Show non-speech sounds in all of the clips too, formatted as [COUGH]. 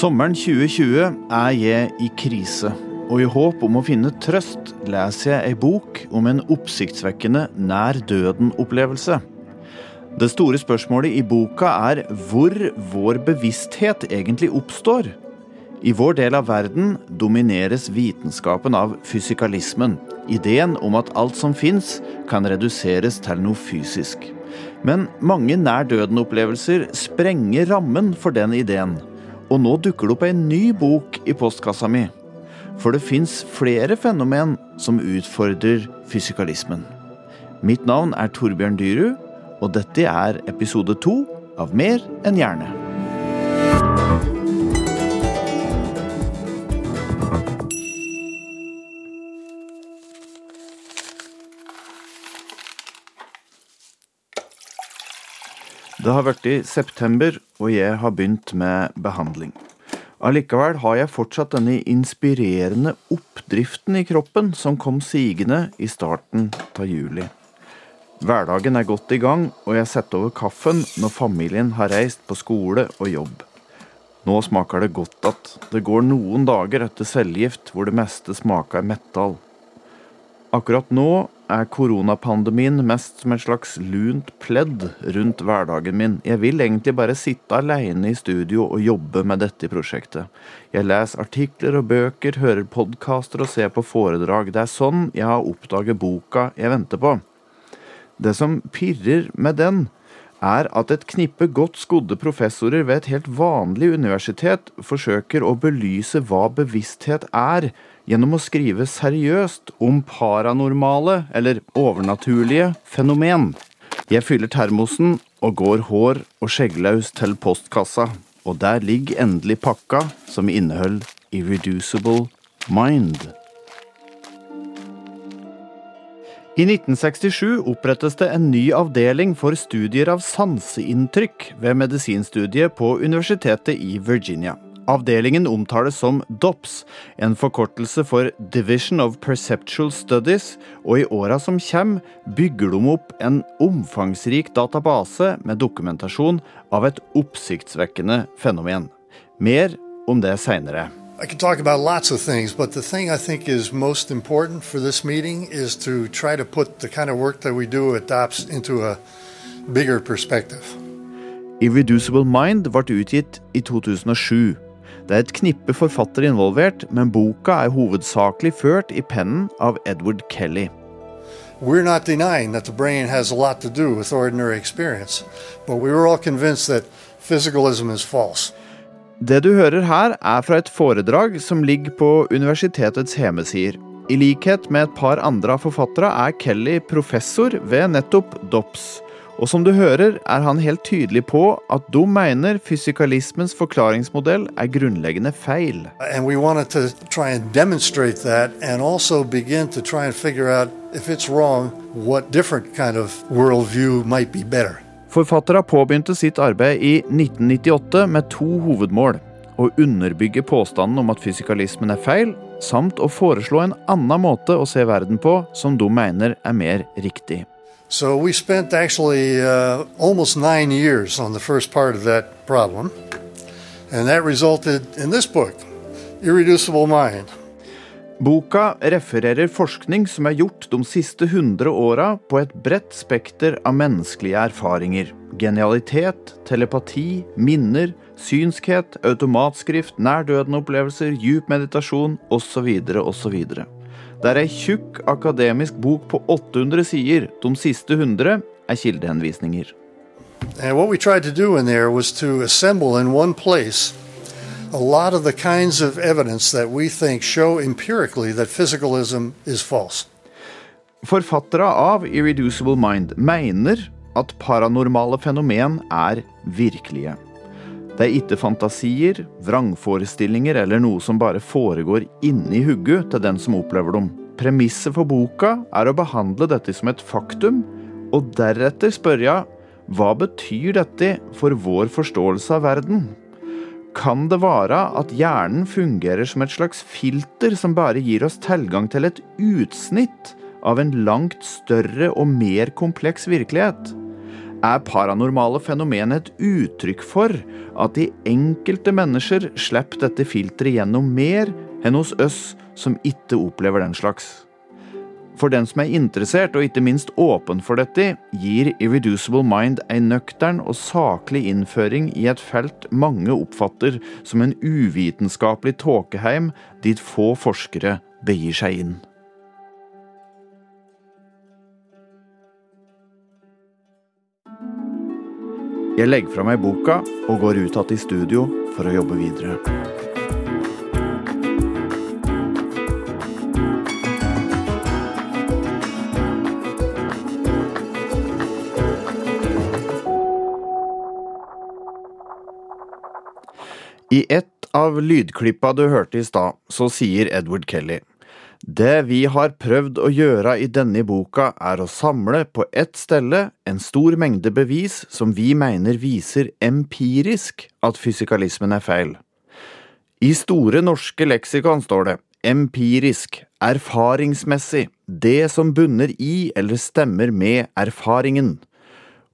Sommeren 2020 er jeg i krise, og i håp om å finne trøst leser jeg ei bok om en oppsiktsvekkende nær døden-opplevelse. Det store spørsmålet i boka er hvor vår bevissthet egentlig oppstår. I vår del av verden domineres vitenskapen av fysikalismen, ideen om at alt som fins, kan reduseres til noe fysisk. Men mange nær døden-opplevelser sprenger rammen for den ideen. Og nå dukker det opp en ny bok i postkassa mi. For det fins flere fenomen som utfordrer fysikalismen. Mitt navn er Torbjørn Dyrud, og dette er episode to av Mer enn hjerne. Det har vært i september, og jeg har begynt med behandling. Allikevel har jeg fortsatt denne inspirerende oppdriften i kroppen som kom sigende i starten av juli. Hverdagen er godt i gang, og jeg setter over kaffen når familien har reist på skole og jobb. Nå smaker det godt at det går noen dager etter cellegift hvor det meste smaker metall. Akkurat nå er koronapandemien mest som et slags lunt pledd rundt hverdagen min. Jeg vil egentlig bare sitte alene i studio og jobbe med dette prosjektet. Jeg leser artikler og bøker, hører podkaster og ser på foredrag. Det er sånn jeg har oppdaget boka jeg venter på. Det som pirrer med den, er at et knippe godt skodde professorer ved et helt vanlig universitet forsøker å belyse hva bevissthet er, gjennom å skrive seriøst om paranormale, eller overnaturlige, fenomen. Jeg fyller termosen og går hår og skjegglaus til postkassa, og der ligger endelig pakka som inneholder Irreducible Mind. I 1967 opprettes det en ny avdeling for studier av sanseinntrykk ved medisinstudiet på universitetet i Virginia. Avdelingen omtales som DOPS, en forkortelse for Division of Perceptual Studies, og i åra som kommer, bygger de opp en omfangsrik database med dokumentasjon av et oppsiktsvekkende fenomen. Mer om det seinere. I could talk about lots of things, but the thing I think is most important for this meeting is to try to put the kind of work that we do at DOPS into a bigger perspective. Irreducible Mind ble utgitt i 2007. Det er et knippe forfattere involvert, men boka er hovedsakelig ført i pennen av Edward Kelly. We're not denying that the brain has a lot to do with ordinary experience, but we were all convinced that physicalism is false. Det du hører her, er fra et foredrag som ligger på universitetets hjemmesider. I likhet med et par andre av forfattere er Kelly professor ved nettopp DOPS. Og som du hører, er han helt tydelig på at de mener fysikalismens forklaringsmodell er grunnleggende feil. And we wanted to try and demonstrate that and also begin to try and figure out if it's wrong, what different kind of worldview might be better. Forfatterne påbegynte sitt arbeid i 1998 med to hovedmål. Å underbygge påstanden om at fysikalismen er feil, samt å foreslå en annen måte å se verden på som de mener er mer riktig. So we spent actually uh, almost nine years on the first part of that problem, and that resulted in this book, Irreducible Mind. Boka refererer forskning som er gjort de siste 100 åra på et bredt spekter av menneskelige erfaringer. Genialitet, telepati, minner, synskhet, automatskrift, nær-døden-opplevelser, djup meditasjon osv. osv. Det er ei tjukk akademisk bok på 800 sider. De siste 100 er kildehenvisninger. And what we tried to do in there was to assemble in one place a lot of the kinds of evidence that we think show empirically that physicalism is false. Forfattere av Irreducible Mind mener at paranormale fenomen er virkelige. Det er ikke fantasier, vrangforestillinger eller noe som bare foregår inni hugget til den som opplever dem. Premisset for boka er å behandle dette som et faktum, og deretter spørre hva betyr dette for vår forståelse av verden? Kan det være at hjernen fungerer som et slags filter som bare gir oss tilgang til et utsnitt av en langt større og mer kompleks virkelighet? Er paranormale fenomen et uttrykk for at de enkelte mennesker slipper dette filteret gjennom mer enn hos oss som ikke opplever den slags? For den som er interessert, og ikke minst åpen for dette, gir Irreducible Mind en nøktern og saklig innføring i et felt mange oppfatter som en uvitenskapelig tåkeheim dit få forskere begir seg inn. Jeg legger fra meg boka og går ut igjen i studio for å jobbe videre. I ett av lydklippa du hørte i stad, så sier Edward Kelly det vi har prøvd å gjøre i denne boka, er å samle på ett stelle en stor mengde bevis som vi mener viser empirisk at fysikalismen er feil. I Store norske leksikon står det empirisk, erfaringsmessig, det som bunner i eller stemmer med erfaringen.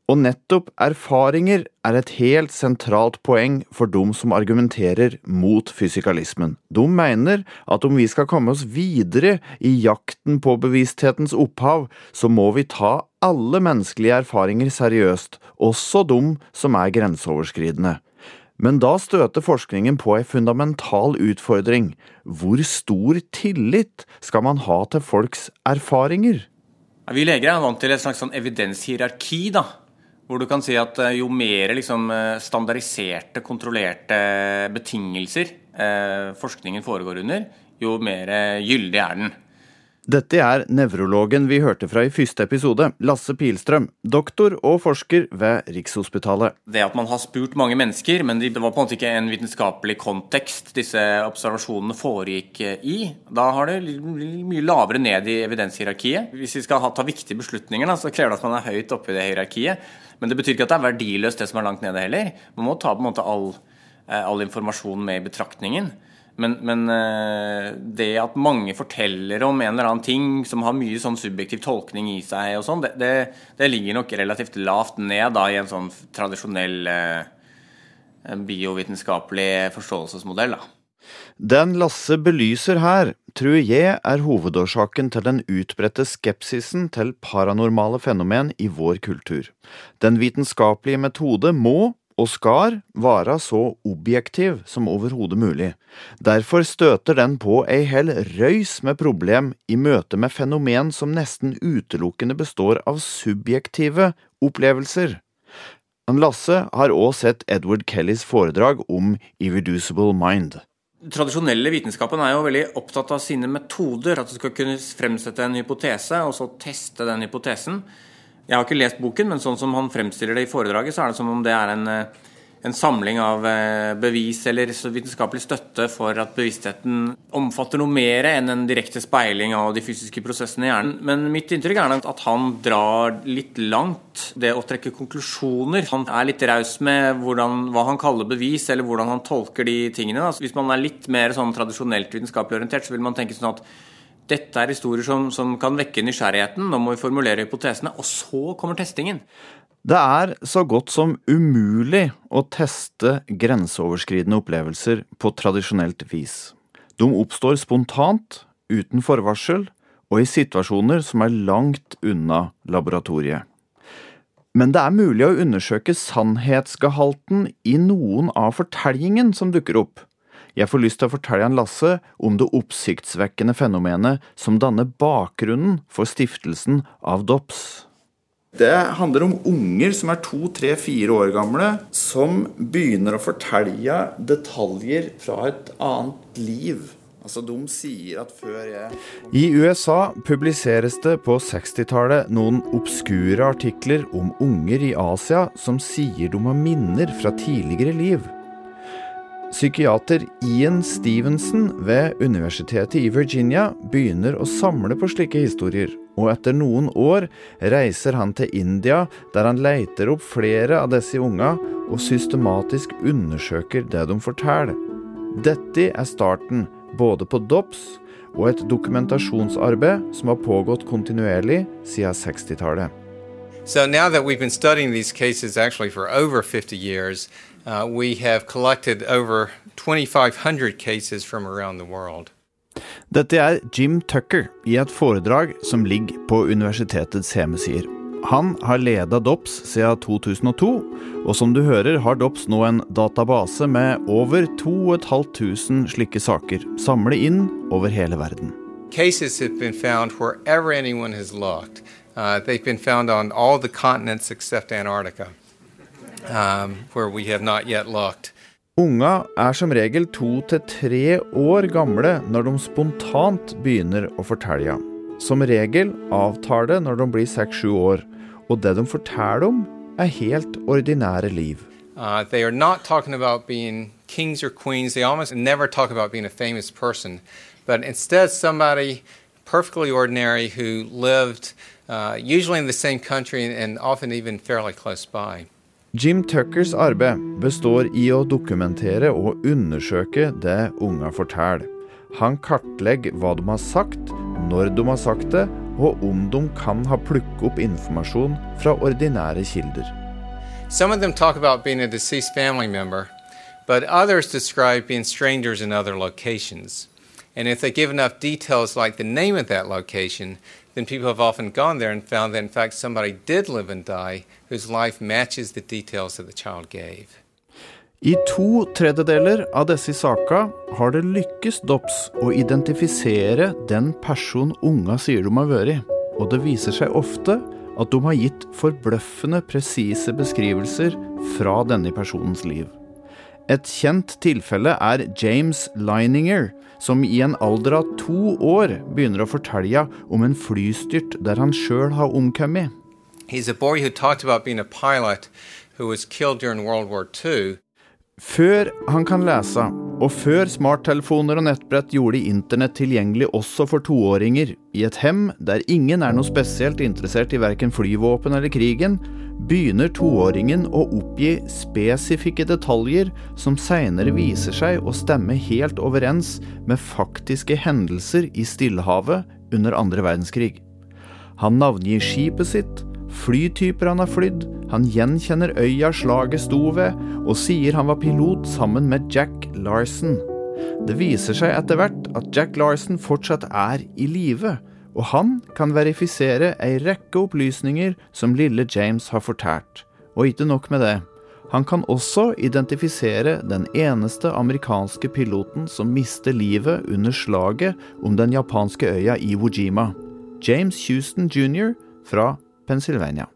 Og nettopp erfaringer er et helt sentralt poeng for dem som argumenterer mot fysikalismen. De mener at om vi skal komme oss videre i jakten på bevissthetens opphav, så må vi ta alle menneskelige erfaringer seriøst, også de som er grenseoverskridende. Men da støter forskningen på ei fundamental utfordring. Hvor stor tillit skal man ha til folks erfaringer? Vi leger er vant til et slags sånn evidenshierarki, da hvor du kan si at eh, jo mer liksom, eh, standardiserte, kontrollerte betingelser eh, forskningen foregår under, jo mer eh, gyldig er den. Dette er nevrologen vi hørte fra i første episode, Lasse Pilstrøm, doktor og forsker ved Rikshospitalet. Det at man har spurt mange mennesker, men det var på en måte ikke en vitenskapelig kontekst disse observasjonene foregikk i, da har det mye lavere ned i evidenshierarkiet. Hvis vi skal ta viktige beslutninger, så krever det at man er høyt oppe i det hierarkiet. Men det betyr ikke at det er verdiløst det som er langt nede heller. Man må ta på en måte all, eh, all informasjon med i betraktningen. Men, men, eh, det at mange forteller om en eller annen ting som har mye sånn subjektiv tolkning i seg, og sånn, det, det, det, ligger nok relativt lavt ned da, i en sånn tradisjonell eh, biovitenskapelig forståelsesmodell. da. Den Lasse belyser her, tror jeg er hovedårsaken til den utbredte skepsisen til paranormale fenomen i vår kultur. Den vitenskapelige metode må og skal være så objektiv som overhodet mulig. Derfor støter den på ei hel røys med problem i møte med fenomen som nesten utelukkende består av subjektive opplevelser. Lasse har òg sett Edward Kellys foredrag om Irreducible Mind tradisjonelle vitenskapen er jo veldig opptatt av sine metoder. At du skal kunne fremsette en hypotese, og så teste den hypotesen. Jeg har ikke lest boken, men sånn som han fremstiller det i foredraget, så er det som om det er en eh, en samling av eh, bevis eller vitenskapelig støtte for at bevisstheten omfatter noe mer enn en direkte speiling av de fysiske prosessene i hjernen. Men mitt inntrykk er at han drar litt langt det å trekke konklusjoner. Han er litt raus med hvordan, hva han kaller bevis, eller hvordan han tolker de tingene. Hvis man er litt mer sånn tradisjonelt vitenskapelig orientert, så vil man tenke sånn at dette er historier som, som kan vekke nysgjerrigheten. Nå må vi formulere hypotesene. Og så kommer testingen. Det er så godt som umulig å teste grenseoverskridende opplevelser på tradisjonelt vis. De oppstår spontant, uten forvarsel, og i situasjoner som er langt unna laboratoriet. Men det er mulig å undersøke sannhetsgehalten i noen av fortellingen som dukker opp. Jeg får lyst til å fortelle Jan Lasse om det oppsiktsvekkende fenomenet som danner bakgrunnen for stiftelsen av DOPS. Det handler om unger som er to, tre, fire år gamle, som begynner å fortelle detaljer fra et annet liv. Altså, de sier at før jeg I USA publiseres det på 60-tallet noen obskure artikler om unger i Asia som sier de har minner fra tidligere liv. Psykiater Ian Stevenson ved universitetet i Virginia begynner å samle på slike historier og etter noen år reiser han til India, der han leiter opp flere av disse unga og systematisk undersøker det de forteller. Dette er starten både på DOPS og et dokumentasjonsarbeid som har pågått kontinuerlig siden 60-tallet. So now that we've been studying these for over 50 years, uh, we have collected over 2,500 cases from around the world. Dette er Jim Tucker i et foredrag som ligger på universitetets hjemmesider. Han har leda DOPS siden 2002, og som du hører har DOPS nå en database med over 2500 slike saker, samlet inn over hele verden. Cases have been found wherever anyone has looked. Uh, they've been found on all the continents except Antarctica, um, where we have not yet looked. Unga er som regel to til tre år gamle når de spontant begynner å fortelle. Som regel avtar det når de blir seks-sju år, og det de forteller om, er helt ordinære liv. Uh, they are not talking about being kings or queens. They almost never talk about being a famous person, but instead somebody perfectly ordinary who lived uh, usually in the same country and often even fairly close by. Jim Tuckers arbeid består i å dokumentere og undersøke det unga forteller. Han kartlegger hva de har sagt, når de har sagt det, og om de kan ha plukket opp informasjon fra ordinære kilder. Some of them talk about being a deceased family member, but others describe being strangers in other locations. And if they give enough details like the name of that location, then people have often gone there and found that in fact somebody did live and die I to tredjedeler av disse sakene har det lykkes DOPS å identifisere den personen unga sier de har vært, og det viser seg ofte at de har gitt forbløffende presise beskrivelser fra denne personens liv. Et kjent tilfelle er James Lininger, som i en alder av to år begynner å fortelle om en flystyrt der han sjøl har omkommet. He's a boy who talked about being a pilot who was killed during World War II. Før han kan lese, og før smarttelefoner og nettbrett gjorde internett tilgjengelig også for toåringer, i et hem der ingen er noe spesielt interessert i verken flyvåpen eller krigen, begynner toåringen å oppgi spesifikke detaljer som seinere viser seg å stemme helt overens med faktiske hendelser i Stillehavet under andre verdenskrig. Han navngir skipet sitt, flytyper han har flydd, han gjenkjenner øya slaget sto ved, og sier han var pilot sammen med Jack Larson. Det viser seg etter hvert at Jack Larson fortsatt er i live, og han kan verifisere ei rekke opplysninger som lille James har fortært. Og ikke nok med det. Han kan også identifisere den eneste amerikanske piloten som mister livet under slaget om den japanske øya Iwo Jima. James Houston jr. fra Pennsylvania.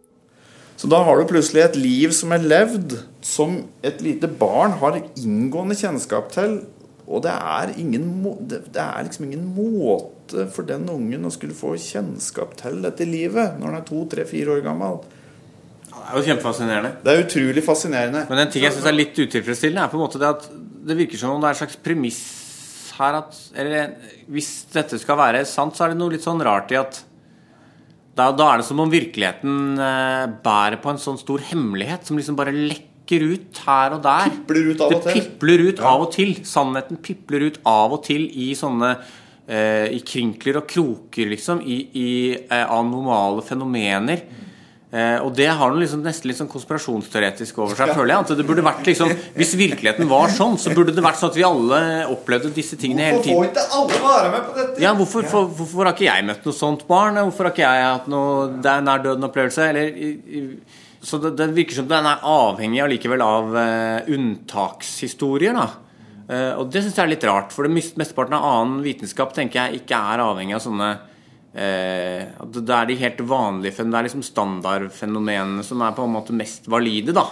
Så da har du plutselig et liv som er levd, som et lite barn har inngående kjennskap til. Og det er, ingen, det er liksom ingen måte for den ungen å skulle få kjennskap til dette livet når han er to, tre, fire år gammel. Det er jo kjempefascinerende. Det er utrolig fascinerende. Men en ting jeg syns er litt utilfredsstillende, er på en måte det at det virker som om det er et slags premiss her at Eller hvis dette skal være sant, så er det noe litt sånn rart i at da, da er det som om virkeligheten eh, bærer på en sånn stor hemmelighet som liksom bare lekker ut her og der. Pipler ut av og det til. pipler ut av og til. Sannheten pipler ut av og til i sånne eh, I krinkler og kroker, liksom. I, i eh, anomale fenomener. Eh, og det har noe liksom, nesten litt sånn konspirasjonsteoretisk over seg, føler jeg. At det burde vært liksom Hvis virkeligheten var sånn, så burde det vært sånn at vi alle opplevde disse tingene hele tiden. Hvorfor får ikke alle være med på dette? Ja, hvorfor, for, hvorfor har ikke jeg møtt noe sånt barn? Hvorfor har ikke jeg hatt noe nær døden-opplevelse? Så det, det virker som den er avhengig allikevel av uh, unntakshistorier, da. Uh, og det syns jeg er litt rart, for det mesteparten av annen vitenskap tenker jeg ikke er avhengig av sånne eh, Det er de helt vanlige Det er liksom standardfenomenene som er på en måte mest valide, da.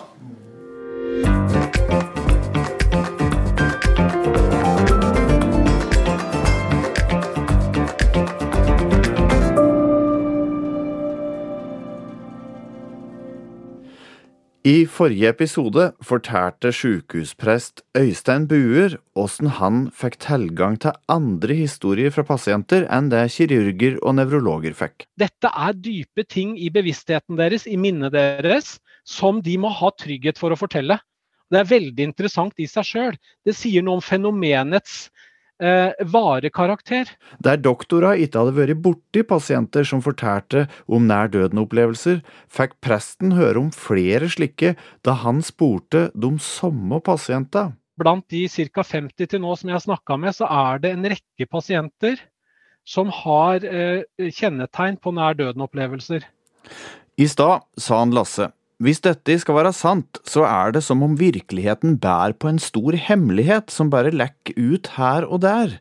I forrige episode fortalte sykehusprest Øystein Buer åssen han fikk tilgang til andre historier fra pasienter enn det kirurger og nevrologer fikk. Dette er dype ting i bevisstheten deres, i minnet deres, som de må ha trygghet for å fortelle. Det er veldig interessant i seg sjøl. Det sier noe om fenomenets eh, varekarakter. Der doktorer ikke hadde vært borti pasienter som fortalte om nær døden-opplevelser, fikk presten høre om flere slike da han spurte de samme pasientene. Blant de ca. 50 til nå som jeg har snakka med, så er det en rekke pasienter som har eh, kjennetegn på nær døden-opplevelser. I stad sa han Lasse hvis dette skal være sant, så er det som om virkeligheten bærer på en stor hemmelighet som bare lekker ut her og der.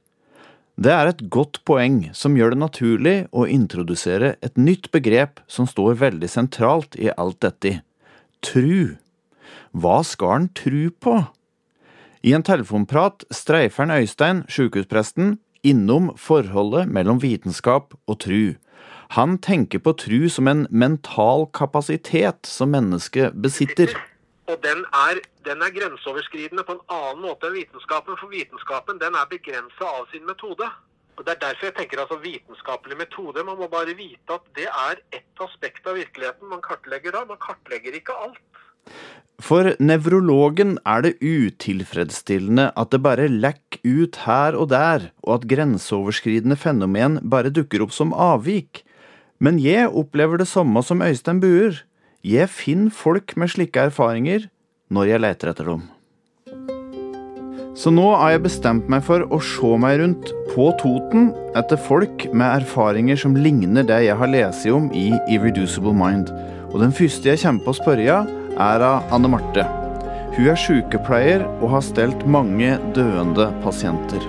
Det er et godt poeng som gjør det naturlig å introdusere et nytt begrep som står veldig sentralt i alt dette. Tru. Hva skal en tru på? I en telefonprat streifer en Øystein, sykehuspresten, innom forholdet mellom vitenskap og tru. Han tenker på tru som en mental kapasitet som mennesket besitter. Og den er, den er grenseoverskridende på en annen måte enn vitenskapen, for vitenskapen den er begrensa av sin metode. Og Det er derfor jeg tenker altså vitenskapelig metode. Man må bare vite at det er ett aspekt av virkeligheten man kartlegger da. Man kartlegger ikke alt. For nevrologen er det utilfredsstillende at det bare lekker ut her og der, og at grenseoverskridende fenomen bare dukker opp som avvik. Men jeg opplever det samme som Øystein Buer. Jeg finner folk med slike erfaringer når jeg leter etter dem. Så nå har jeg bestemt meg for å se meg rundt på Toten etter folk med erfaringer som ligner det jeg har lest om i Irreducible Mind. Og den første jeg kommer på å spørre, er av Anne Marte. Hun er sykepleier og har stelt mange døende pasienter.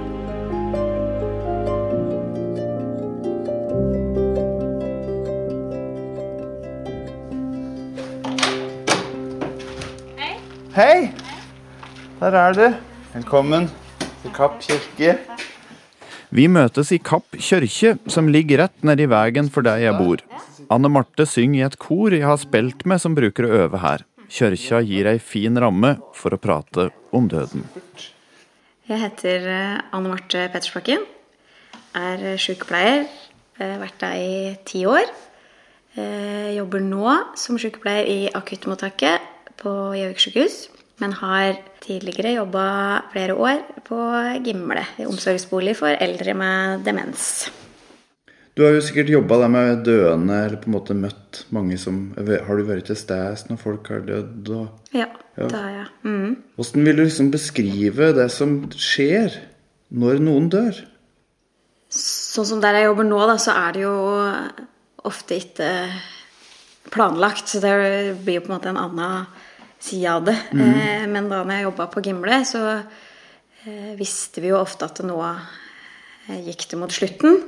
Hei! Der er du. Velkommen til Kapp kirke. Vi møtes i Kapp kirke, som ligger rett nedi veien for der jeg bor. Anne Marte synger i et kor jeg har spilt med som bruker å øve her. Kjørkja gir ei fin ramme for å prate om døden. Jeg heter eh, Anne Marte Pettersbakken. Er sykepleier. Vært der i ti år. Jobber nå som sykepleier i akuttmottaket på Gjøvik sykehus. Men har tidligere jobba flere år på Gimle, i omsorgsbolig for eldre med demens. Du har jo sikkert jobba der med døende, eller på en måte møtt mange som Har du vært til stede når folk har dødd? Og, ja, ja, det har jeg. Mm. Hvordan vil du liksom beskrive det som skjer når noen dør? Sånn som der jeg jobber nå, da, så er det jo ofte ikke planlagt. Så det blir jo på en måte en annen side av det. Mm. men da når jeg jobba på Gimle, så eh, visste vi jo ofte at nå eh, gikk det mot slutten.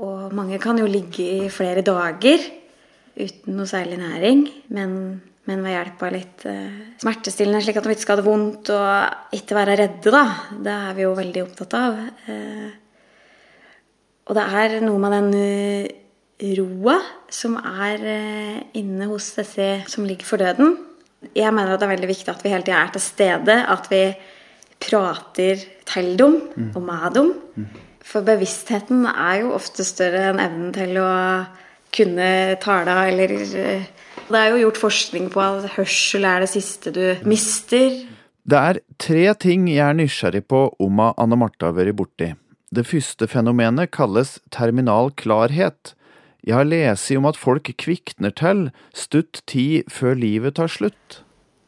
Og mange kan jo ligge i flere dager uten noe særlig næring. Men, men ved hjelp av litt smertestillende, slik at de ikke skal ha det vondt og ikke være redde, da. Det er vi jo veldig opptatt av. og det er noe med den roa som er inne hos disse som ligger for døden jeg mener at det er veldig viktig at vi hele tida er til stede. At vi prater til dem mm. og med dem. Mm. For bevisstheten er jo ofte større enn evnen til å kunne tale eller eh, Det er jo gjort forskning på at hørsel er det siste du mister. Det er tre ting jeg er nysgjerrig på om Anne Marte har vært borti. Det første fenomenet kalles terminal klarhet. Jeg har lest om at folk kvikner til stutt tid før livet tar slutt.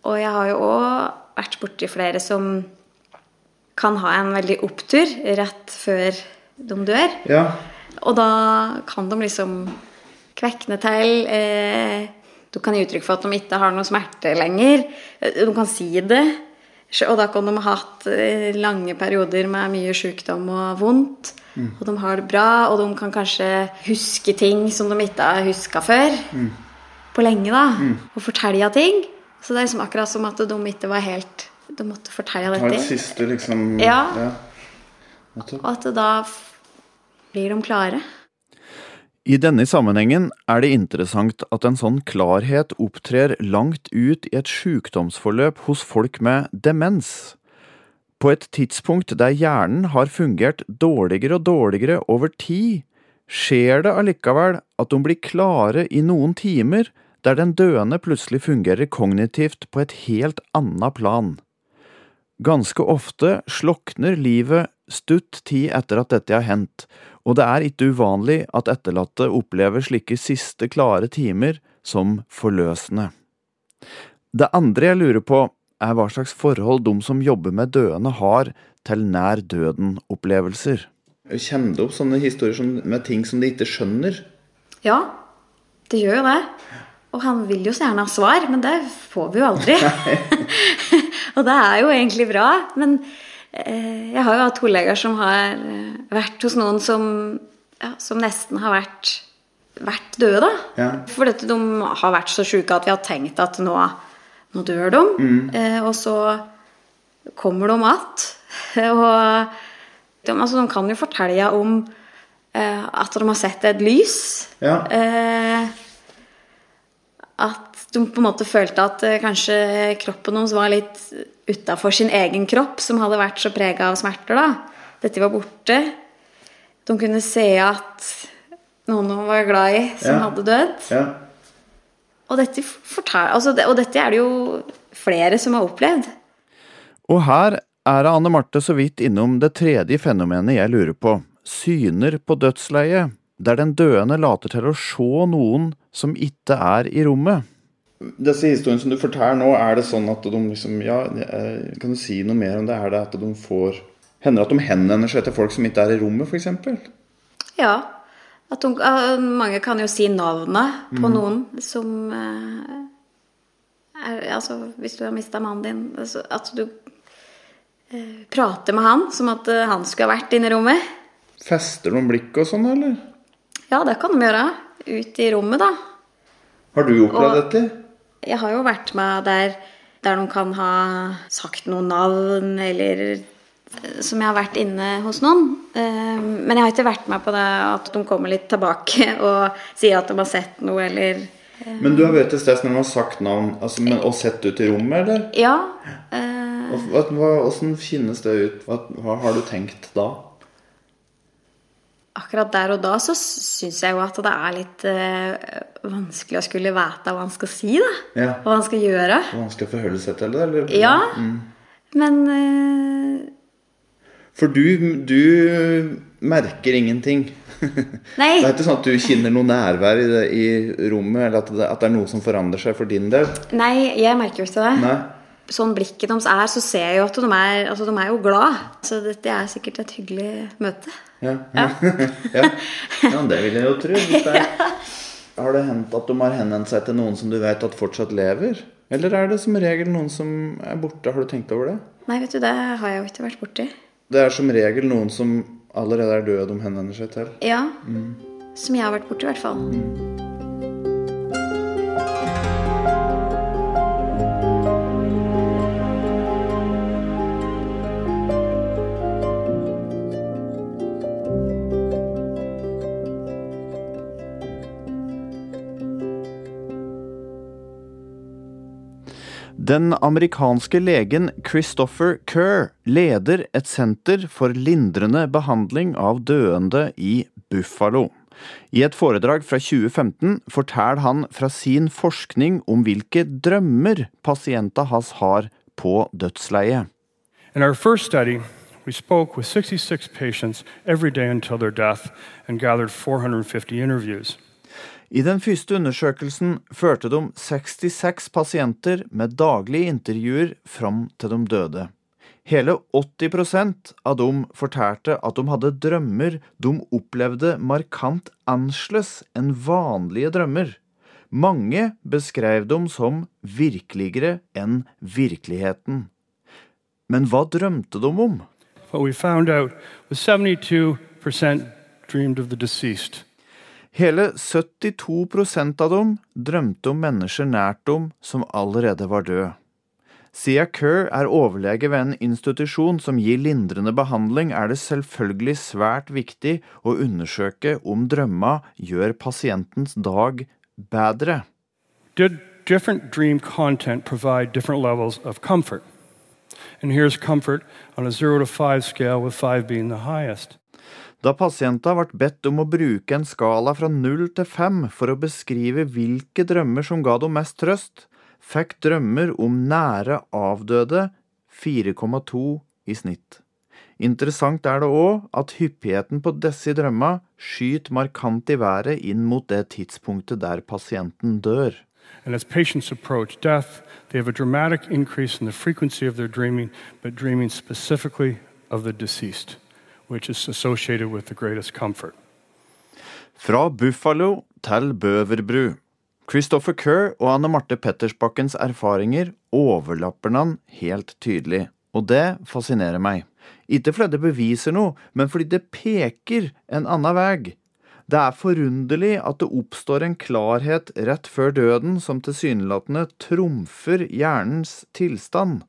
Og jeg har jo òg vært borti flere som kan ha en veldig opptur rett før de dør. Ja. Og da kan de liksom kvekne til. Eh, du kan gi uttrykk for at de ikke har noe smerte lenger. De kan si det. Og da kan de ha hatt eh, lange perioder med mye sykdom og vondt. Mm. Og de har det bra, og de kan kanskje huske ting som de ikke har huska før. Mm. På lenge, da. Mm. Og fortelle ting. Så det er liksom akkurat som at de ikke var helt De måtte fortelle dette. Det siste, liksom Ja. ja. Og at da blir de klare. I denne sammenhengen er det interessant at en sånn klarhet opptrer langt ut i et sykdomsforløp hos folk med demens. På et tidspunkt der hjernen har fungert dårligere og dårligere over tid, skjer det allikevel at de blir klare i noen timer der den døende plutselig fungerer kognitivt på et helt annet plan. Ganske ofte slokner livet stutt tid etter at dette har hendt, og det er ikke uvanlig at etterlatte opplever slike siste klare timer som forløsende. Det andre jeg lurer på, er hva slags forhold de som jobber med døende har til nær døden-opplevelser. Kommer det opp sånne historier med ting som de ikke skjønner? Ja, det gjør jo det. Og han vil jo så gjerne ha svar, men det får vi jo aldri. [LAUGHS] [LAUGHS] og det er jo egentlig bra. Men jeg har jo hatt kollegaer som har eh, vært hos noen som, ja, som nesten har vært, vært døde. Ja. For dette, de har vært så sjuke at vi har tenkt at nå, nå dør de. Mm. Eh, og så kommer de igjen. [LAUGHS] og de, altså, de kan jo fortelle om eh, at de har sett et lys. Ja. Eh, at de på en måte følte at eh, kanskje kroppen deres var litt utafor sin egen kropp, som hadde vært så prega av smerter. da. Dette var borte. De kunne se at noen de var glad i, som Ja. hadde dødd. Ja. Og dette, altså, og dette er det jo flere som har opplevd. Og her er Anne Marte så vidt innom det tredje fenomenet jeg lurer på, syner på dødsleiet, der den døende later til å se noen som ikke er i rommet. Disse historiene som du forteller nå, er det sånn at de liksom Ja, eh, kan du si noe mer om det? Er det at de får Hender at de henvender seg til folk som ikke er i rommet, f.eks.? Ja. At de, mange kan jo si navnet på noen som eh, er, Altså, hvis du har mista mannen din altså, At du eh, prater med han som at han skulle ha vært inne i rommet. Fester de blikk og sånn, eller? Ja, det kan de gjøre. Ut i rommet, da. Har du opplevd Og- dette? Jeg har jo vært med der, der noen kan ha sagt noen navn, eller eh, som jeg har vært inne hos noen. Eh, Men jeg har ikke vært med på det at de kommer litt tilbake [LAUGHS] og sier at de har sett noe, eller Men du har vært til stede når de har sagt navn altså, men, og sett ut i rommet, eller? Ja. Åssen kjennes det ut? Hva har du tenkt da? Akkurat der og da så syns jeg jo at det er litt eh, vanskelig å skulle vite hva han skal si, da. Ja. Hva han skal gjøre. Er det vanskelig å forholde seg til det? Eller? Ja. Mm. Men eh, For du, du merker ingenting. [LAUGHS] Nei. Det er ikke sånn at du kjenner noe nærvær i, det, i rommet, eller at det, at det er noe som forandrer seg for din del? Nei, jeg merker jo ikke det. Nei. Sånn blikket deres er, så ser jeg jo at de er, altså, de er jo glad. Så dette er sikkert et hyggelig møte. Ja. Ja. [LAUGHS] ja. det vil jeg jo tro. [LAUGHS] Har det hendt at de har henvendt seg til noen som du vet at fortsatt lever? Eller er det som regel noen som er borte? Har du tenkt over det? Nei, vet du, det har jeg jo ikke vært borti. Det er som regel noen som allerede er døde, de henvender seg til. Ja. Som jeg har vært borti, i hvert fall. Den amerikanske legen Christopher Kerr leder et senter for lindrende behandling av døende i Buffalo. I et foredrag fra 2015 forteller han fra sin forskning om hvilke drømmer pasientene hans har på dødsleiet. In our first study, we spoke with 66 patients every day until their death and gathered 450 interviews. I den første undersøkelsen førte de 66 pasienter med daglige intervjuer fram til de døde. Hele 80% av dem fortalte at de hadde drømmer de opplevde markant annerledes enn vanlige drømmer. Mange beskrev dem som virkeligere enn virkeligheten. Men hva drømte de om? What we found out was 72% dreamed of the deceased. Hele 72% av dem drømte om mennesker nært dem som allerede var døde. Sia Kerr er overlege ved en institusjon som gir lindrende behandling, er det selvfølgelig svært viktig å undersøke om drømma gjør pasientens dag bedre. Did different dream content provide different levels of comfort? And here's comfort on a 0 to 5 scale, with 5 being the highest. Da pasientene ble bedt om å bruke en skala fra null til fem for å beskrive hvilke drømmer som ga dem mest trøst, fikk drømmer om nære avdøde 4,2 i snitt. Interessant er det òg at hyppigheten på disse drømma skyter markant i været inn mot det tidspunktet der pasienten dør. And as patients approach death, they have a dramatic increase in the frequency of their dreaming, but dreaming specifically of the deceased, Fra Buffalo til Bøverbru. Christopher Kerr og Anne Marte Pettersbakkens erfaringer overlapper han helt tydelig, og det fascinerer meg. Ikke fordi det beviser noe, men fordi det peker en annen vei. Det er forunderlig at det oppstår en klarhet rett før døden som tilsynelatende trumfer hjernens tilstand.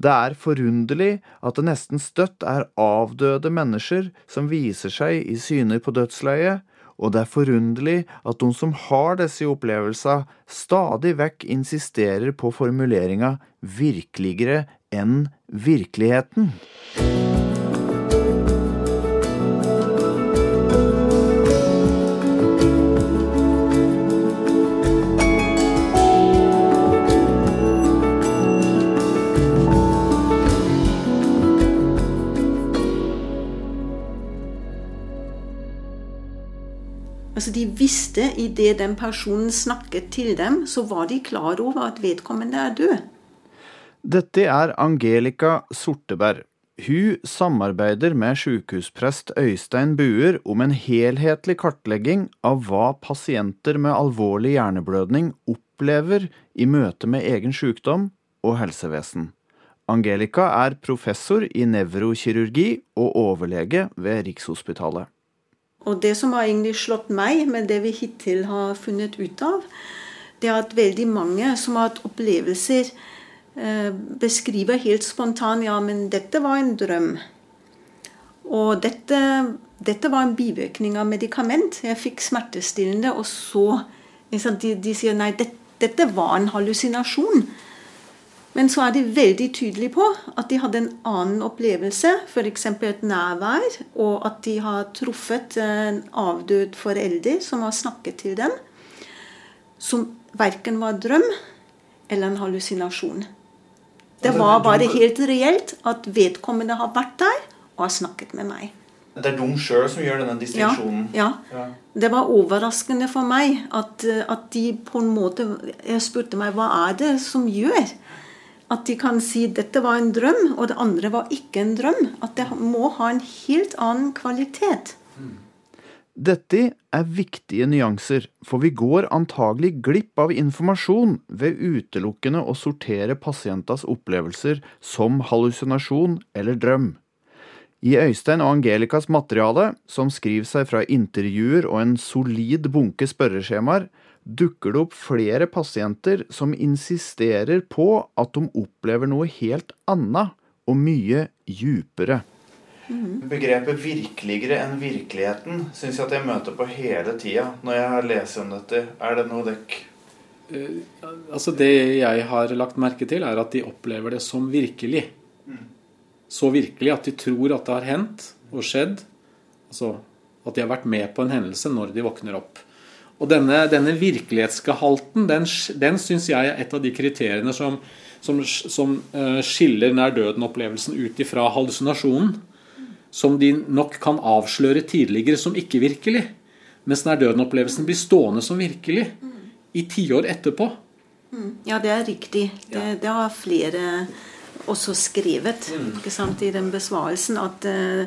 Det er forunderlig at det nesten støtt er avdøde mennesker som viser seg i syner på dødsleiet, og det er forunderlig at de som har disse opplevelsene, stadig vekk insisterer på formuleringa 'virkeligere enn virkeligheten'. Altså De visste idet den personen snakket til dem, så var de klar over at vedkommende er død. Dette er Angelica Sorteberg. Hun samarbeider med sykehusprest Øystein Buer om en helhetlig kartlegging av hva pasienter med alvorlig hjerneblødning opplever i møte med egen sykdom og helsevesen. Angelica er professor i nevrokirurgi og overlege ved Rikshospitalet. Og det som har egentlig slått meg med det vi hittil har funnet ut av, det er at veldig mange som har hatt opplevelser, eh, beskriver helt spontant ja, men dette var en drøm. Og dette, dette var en bivirkning av medikament. Jeg fikk smertestillende, og så de, de sier nei, det, dette var en hallusinasjon. Men så er de veldig tydelige på at de hadde en annen opplevelse, f.eks. et nærvær, og at de har truffet en avdød forelder som har snakket til dem, som verken var drøm eller en hallusinasjon. Det var bare helt reelt at vedkommende har vært der og har snakket med meg. Det er de sjøl som gjør denne distinksjonen? Ja, ja. Det var overraskende for meg at, at de på en måte Jeg spurte meg hva er det som gjør at de kan si dette var en drøm, og det andre var ikke en drøm. At det må ha en helt annen kvalitet. Dette er viktige nyanser, for vi går antagelig glipp av informasjon ved utelukkende å sortere pasientas opplevelser som hallusinasjon eller drøm. I Øystein og Angelicas materiale, som skriver seg fra intervjuer og en solid bunke spørreskjemaer, dukker det opp flere pasienter som insisterer på at de opplever noe helt annet og mye djupere. Mm. Begrepet 'virkeligere enn virkeligheten' syns jeg at jeg møter på hele tida når jeg har lest om dette. Er det noe dekk uh, Altså Det jeg har lagt merke til, er at de opplever det som virkelig. Mm. Så virkelig at de tror at det har hendt og skjedd. Altså at de har vært med på en hendelse når de våkner opp. Og denne, denne virkelighetsgehalten, den, den syns jeg er et av de kriteriene som, som, som uh, skiller nær døden-opplevelsen ut ifra hallusinasjonen. Som de nok kan avsløre tidligere som ikke-virkelig. Mens nær døden-opplevelsen blir stående som virkelig i tiår etterpå. Mm. Ja, det er riktig. Det, det har flere også skrevet mm. sant, i den besvarelsen. at uh, Eh,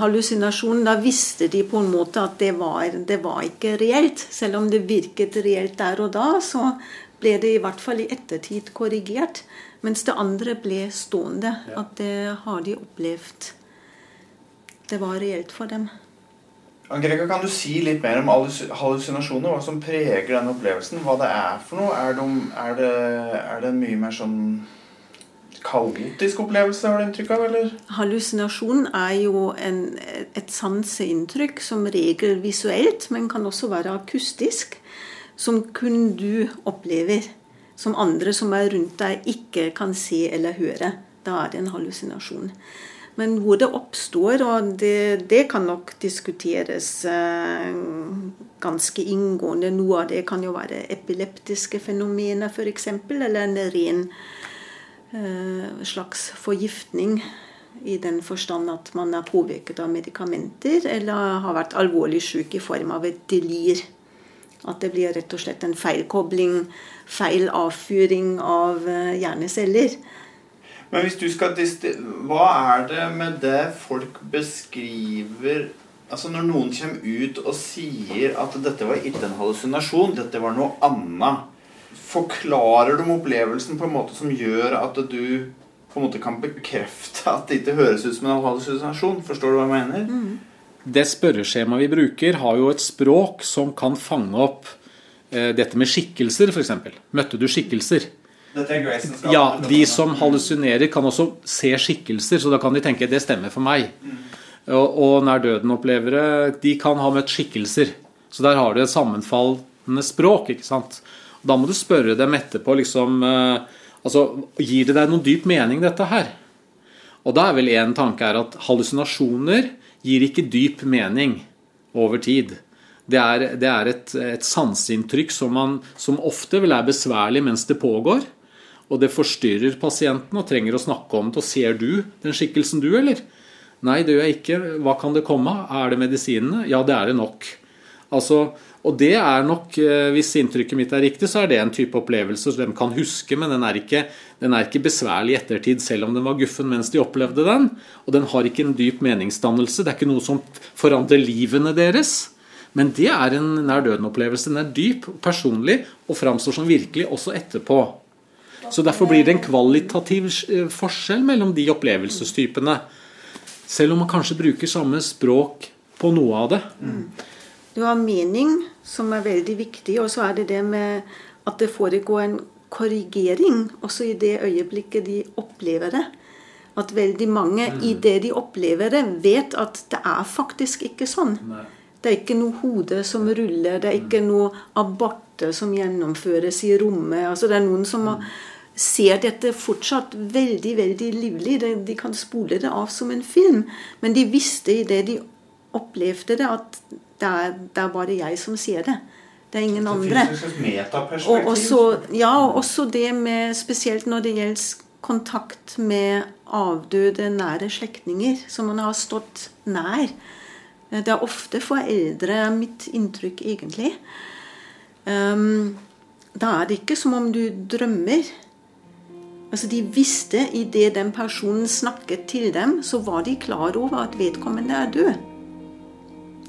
hallusinasjon, da visste de på en måte at det var, det var ikke reelt. Selv om det virket reelt der og da, så ble det i hvert fall i ettertid korrigert. Mens det andre ble stående. At det har de opplevd. Det var reelt for dem. Angelica, kan du si litt mer om hallusinasjoner? Hva som preger den opplevelsen? Hva det er for noe? Er det, er det, er det mye mer sånn kaotisk opplevelse, har du inntrykk av? eller? Hallusinasjon er jo en, et sanseinntrykk, som regel visuelt, men kan også være akustisk, som kun du opplever. Som andre som er rundt deg, ikke kan se eller høre. Da er det en hallusinasjon. Men hvor det oppstår, og det, det kan nok diskuteres eh, ganske inngående. Noe av det kan jo være epileptiske fenomener, f.eks., eller en ren Eh, slags forgiftning I den forstand at man er påvirket av medikamenter eller har vært alvorlig syk i form av et delir. At det blir rett og slett en feilkobling, feil avfyring av eh, hjerneceller. Men hvis du skal Hva er det med det folk beskriver Altså Når noen kommer ut og sier at dette var ikke en hallusinasjon, dette var noe annet, forklarer de opplevelsen på en måte som gjør at du på en måte kan bekrefte at det ikke høres ut som en hallusinasjon? Forstår du hva jeg mener? Mm. Det spørreskjemaet vi bruker, har jo et språk som kan fange opp eh, dette med skikkelser, f.eks. Møtte du skikkelser? Ja, De som hallusinerer, kan også se skikkelser, så da kan de tenke det stemmer for meg. Mm. Og, og nær døden-opplevere de kan ha møtt skikkelser. Så der har du et sammenfallende språk. ikke sant? Da må du spørre dem etterpå liksom, eh, altså, Gir det deg noen dyp mening, dette her? Og da er vel én tanke er at hallusinasjoner gir ikke dyp mening over tid. Det er, det er et, et sanseinntrykk som, som ofte vil være besværlig mens det pågår. Og det forstyrrer pasienten og trenger å snakke om det. Og ser du den skikkelsen, du, eller? Nei, det gjør jeg ikke. Hva kan det komme av? Er det medisinene? Ja, det er det nok. Altså, og det er nok, eh, Hvis inntrykket mitt er riktig, så er det en type opplevelse som de kan huske, men den er, ikke, den er ikke besværlig i ettertid, selv om den var guffen mens de opplevde den. Og den har ikke en dyp meningsdannelse. Det er ikke noe som forandrer livene deres. Men det er en nær døden-opplevelse. Den er dyp, personlig og framstår som virkelig også etterpå. Så Derfor blir det en kvalitativ eh, forskjell mellom de opplevelsestypene. Selv om man kanskje bruker samme språk på noe av det. Du har mening, som er veldig viktig, og så er det det med at det foregår en korrigering også i det øyeblikket de opplever det. At veldig mange mm. i det de opplever det, vet at det er faktisk ikke sånn. Nei. Det er ikke noe hode som ruller, det er ikke mm. noe aborter som gjennomføres i rommet. Altså Det er noen som mm. ser dette fortsatt veldig veldig livlig. De kan spole det av som en film. Men de visste i det de opplevde det, at det er, det er bare jeg som ser det. Det er ingen det andre. Og også, ja, også det med Spesielt når det gjelder kontakt med avdøde, nære slektninger som man har stått nær. Det er ofte foreldre, mitt inntrykk egentlig. Um, da er det ikke som om du drømmer. Altså De visste idet den personen snakket til dem, så var de klar over at vedkommende er død.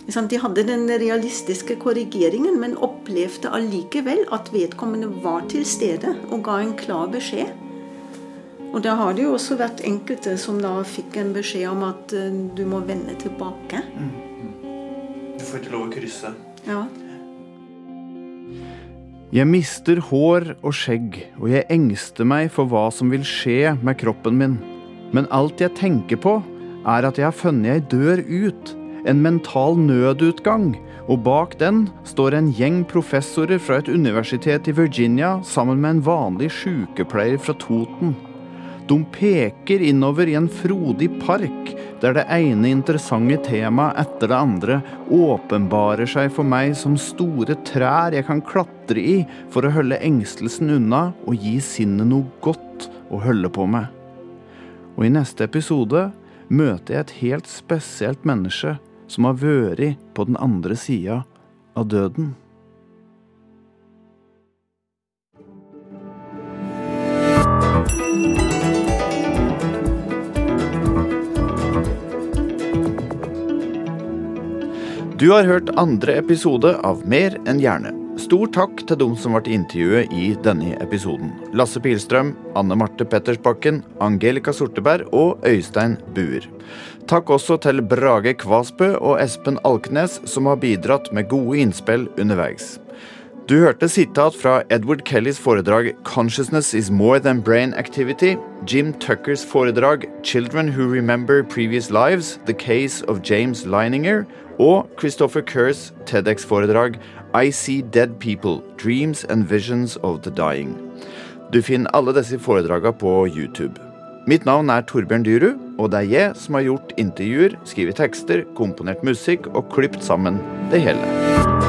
De hadde den realistiske korrigeringen, men opplevde allikevel at vedkommende var til stede og ga en klar beskjed. Og da har det jo også vært enkelte som da fikk en beskjed om at uh, du må vende tilbake. Mm. Du får ikke lov å krysse. Ja. Jeg mister hår og skjegg, og jeg engster meg for hva som vil skje med kroppen min. Men alt jeg tenker på, er at jeg har funnet ei dør ut, en mental nødutgang, og bak den står en gjeng professorer fra et universitet i Virginia sammen med en vanlig sykepleier fra Toten. De peker innover i en frodig park, der det ene interessante temaet etter det andre åpenbarer seg for meg som store trær jeg kan klatre i for å holde engstelsen unna og gi sinnet noe godt å holde på med. Og i neste episode møter jeg et helt spesielt menneske som har vært på den andre sida av døden. Du har hørt andre episode av Mer enn gjerne. Stor takk til dem som ble intervjuet i denne episoden. Lasse Pilstrøm, Anne Marte Pettersbakken, Angelica Sorteberg og Øystein Buer. Takk også til Brage Kvasbø og Espen Alknes, som har bidratt med gode innspill underveis. Du hørte sitat fra Edward Kellys foredrag 'Consciousness is more than brain activity', Jim Tuckers foredrag 'Children who remember previous lives', 'The case of James Leininger', og Christopher Kerrs TEDX-foredrag 'I see dead people dreams and visions of the dying'. Du finner alle disse foredragene på YouTube. Mitt navn er Torbjørn Dyrud, og det er jeg som har gjort intervjuer, skrevet tekster, komponert musikk og klippet sammen det hele.